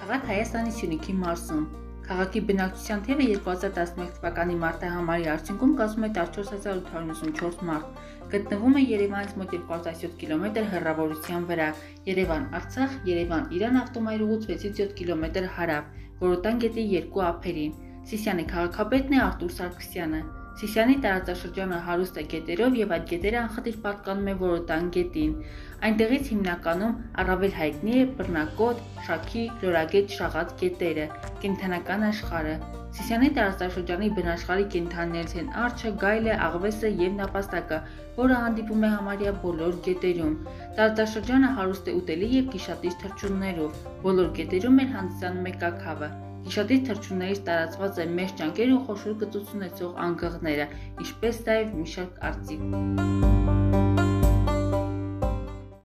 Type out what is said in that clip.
Քաղաք Հայաստանի Սյունիքի մարզում։ Քաղաքի բնակչության թիվը 2011 թվականի մարտի համարի արդյունքում կազմում է 14894 մարդ։ Գտնվում է Երևանից մոտ 207 կիլոմետր հեռավորության վրա։ Երևան-Արցախ, Երևան-Իրան ավտոմայրուղուց 6-7 կիլոմետր հարավ, Որոտան գետի երկու ափերին։ Սիսիանի քաղաքապետն է Արտուր Սարգսյանը։ Սիսյանի տարածաշրջանը հարուստ է գետերով եւ այդ գետերը անխտիր պատկանում է Որոտան գետին։ Այնտեղից հիմնականում առավել հայտնի է Բռնակոտ, Շաքի, Լորագետ, Շաղած գետերը, կենթանական աշխարհը։ Սիսյանի տարածաշրջանի բնաշխարհի կենթանիներից են արջը, գայլը, աղվեսը եւ նապաստակը, որը հանդիպում է համարյա բոլոր գետերում։ Տարածաշրջանը հարուստ է ուտելի եւ գիշատիչ թռչուններով։ Բոլոր գետերում էլ հանդիսանում է կակավը։ Հիշատի թրջուններից տարածված է մեծ ճանկեր ու խոշոր գծություն ունեցող անգղները, ինչպես նաև մի շարք արծիվ։